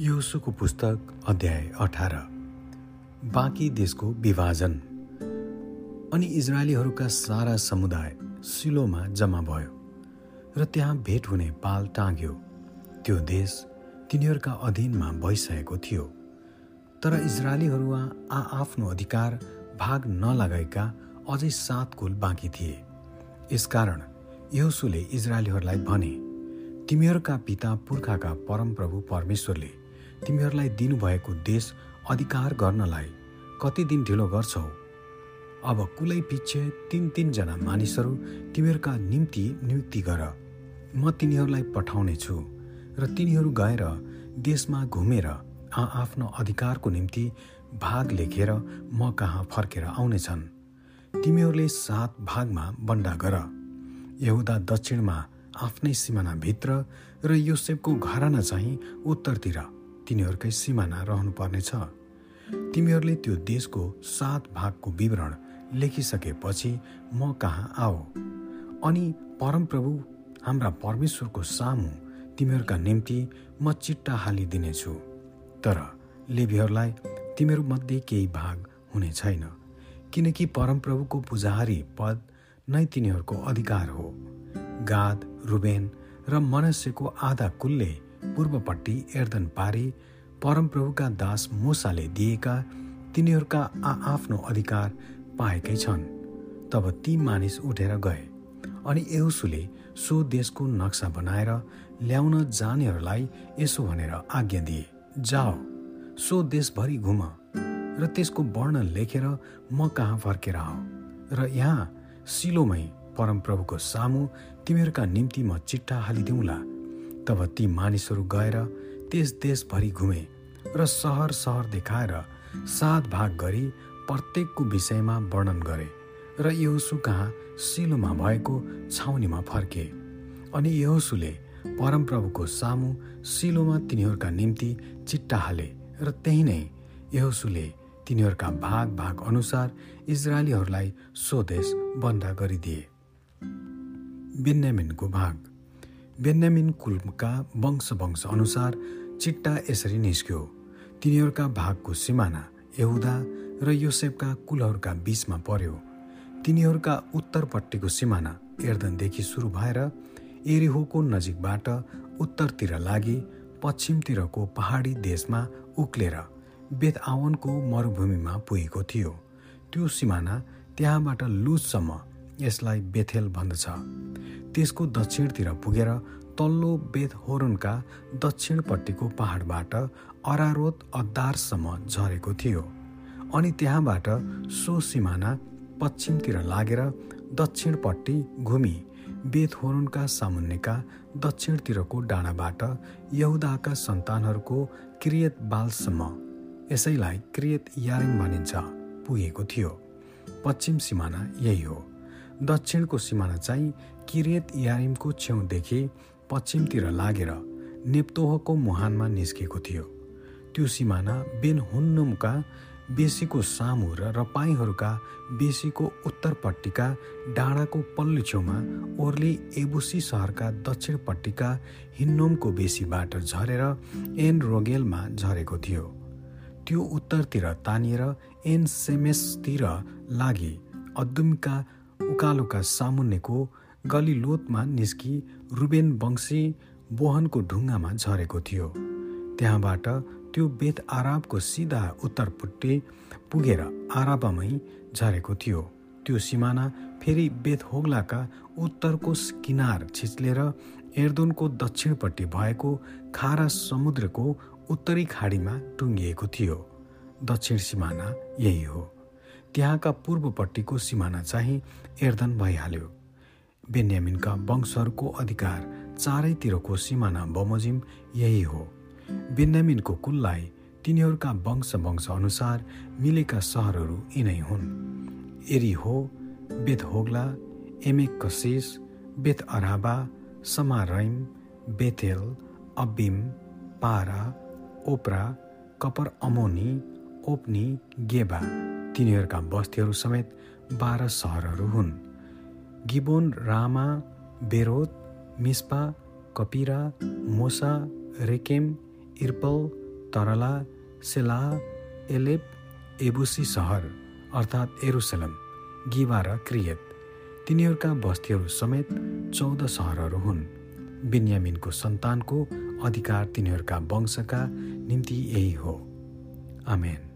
योसुको पुस्तक अध्याय अठार। बाँकी देशको विभाजन। अनि इजरायलीहरूका सारा समुदाय सिलोमा जम्मा भयो र त्यहाँ भेट हुने पाल टाँग्यो। त्यो देश तिनीहरूका अधीनमा भइसकेको थियो। तर इजरायलीहरूमा आआफ्नो अधिकार भाग नलगाएका अझै सात कुल बाँकी थिए। यसकारण यहोसुले इजरायलीहरूलाई भने तिमीहरूका पिता पुर्खाका परमप्रभु परमेश्वरले तिमीहरूलाई दिनुभएको देश अधिकार गर्नलाई कति दिन ढिलो गर्छौ? अब कुलै पछि तिन तिनजना मानिसहरू तिमीहरूका निम्ति नियुक्ति गर। म तिनीहरूलाई पठाउने छु र तिनीहरू गएर देशमा घुमेर आफ्नो अधिकारको निम्ति भाग लेखेर म कहाँ फर्केर आउनेछन्। तिमीहरूले सात भागमा बन्डा गर। यहुदा दक्षिणमा आफ्नै सिमानाभित्र र योसेफको घराना चाहिँ उत्तरतिर। तिनीहरूकै सिमाना रहनुपर्नेछ। तिमीहरूले त्यो देशको सात भागको विवरण लेखिसकेपछि म कहाँ आओ अनि परमप्रभु हाम्रा परमेश्वरको सामु तिमीहरूका निम्ति म चिट्टा हालिदिनेछु तर लेबीहरूलाई तिमीहरूमध्ये केही भाग हुने छैन किनकि परमप्रभुको पुजारी पद नै तिनीहरूको अधिकार हो। गाद रुबेन र मनस्यको आधा कुलले पूर्वपट्टि एर्दन पारी परमप्रभुका दास मुसाले दिएका तिनीहरूका आआफ्नो अधिकार पाएकै छन्। तब ती मानिस उठेर गए अनि एउसुले सो देशको नक्सा बनाएर ल्याउन जानेहरूलाई यसो भनेर आज्ञा दिए जाओ सो देशभरि घुम र त्यसको वर्णन लेखेर म कहाँ फर्केर आऊ? र यहाँ सिलोमै परमप्रभुको सामु तिमीहरूका निम्ति म चिट्ठा हालिदिउँला तब ती मानिसहरू गएर त्यस देशभरि घुमे र सहर सहर देखाएर सात भाग गरी प्रत्येकको विषयमा वर्णन गरे र यहोसु कहाँ सिलोमा भएको छाउनीमा फर्के। अनि यहोसुले परमप्रभुको सामु सिलोमा तिनीहरूका निम्ति चिट्टा हाले र त्यही नै यहोसुले तिनीहरूका भाग भाग अनुसार इजरायलीहरूलाई स्वदेश बन्दा गरिदिए। बेन्यामिनको भाग। बेन्यामिन कुलका वंश वंश अनुसार चिट्टा यसरी निस्क्यो। तिनीहरूका भागको सिमाना यहुदा र योसेफका कुलहरूका बीचमा पर्यो। तिनीहरूका उत्तरपट्टिको सिमाना एर्दनदेखि सुरु भएर एरिहोको नजिकबाट उत्तरतिर लागि पश्चिमतिरको पहाडी देशमा उक्लेर बेत आवनको मरुभूमिमा पुगेको थियो। त्यो सिमाना त्यहाँबाट लुजसम्म यसलाई बेथेल भन्दछ। त्यसको दक्षिणतिर पुगेर तल्लो बेथ होरनका दक्षिणपट्टिको पहाडबाट अरारोत अद्दारसम्म झरेको थियो अनि त्यहाँबाट सो सिमाना पश्चिमतिर लागेर दक्षिणपट्टि घुमी बेथहोरनका सामुन्नेका दक्षिणतिरको डाँडाबाट यहुदाका सन्तानहरूको क्रियत बालसम्म यसैलाई क्रियत यारिङ भनिन्छ पुगेको थियो। पश्चिम सिमाना यही हो। दक्षिणको सिमाना चाहिँ किरेत यारिमको छेउदेखि पश्चिमतिर लागेर नेप्तोहको मुहानमा निस्केको थियो। त्यो सिमाना बेन हुन्नुमका बेसीको सामु र रपाईहरूका बेसीको उत्तरपट्टिका डाँडाको पल्लो छेउमा ओर्ली एबुसी सहरका दक्षिणपट्टिका हिन्नोमको बेसीबाट झरेर एन रोगेलमा झरेको थियो। त्यो उत्तरतिर तानिएर एन सेमेसतिर लागि अदुमका उकालोका सामुन्नेको गलिलोतमा निस्की रुबेन वंशी बोहनको ढुङ्गामा झरेको थियो। त्यहाँबाट त्यो बेत आराबको सिधा उत्तरपट्टि पुगेर आराबामै झरेको थियो। त्यो सिमाना फेरि बेत होग्लाका उत्तरको किनार छिच्लेर एर्दोनको दक्षिणपट्टि भएको खारा समुद्रको उत्तरी खाडीमा टुङ्गिएको थियो। दक्षिण सिमाना यही हो। त्यहाँका पूर्वपट्टिको सिमाना चाहिँ एर्दन भइहाल्यो। बेन्यामिनका वंशहरूको अधिकार चारैतिरको सिमाना बमोजिम यही हो। बेन्यामिनको कुललाई तिनीहरूका वंश वंश अनुसार मिलेका सहरहरू यिनै हुन्। एरी हो Beth Hoglah Emek Keziz Beth Arabah Zemaraim Bethel Avvim Parah Ophrah Kephar अमोनी ओप्नी गेबा। तिनीहरूका बस्तीहरू समेत बाह्र सहरहरू हुन्। गिबोन रामा बेरोत मिस्पा कपिरा मोसा रेकेम इर्पल तरला सेला एलेप एबुसी सहर अर्थात् एरुसलम गिवा र क्रियत। तिनीहरूका बस्तीहरू समेत चौध सहरहरू हुन्। बिन्यामिनको सन्तानको अधिकार तिनीहरूका वंशका निम्ति यही हो। आमेन।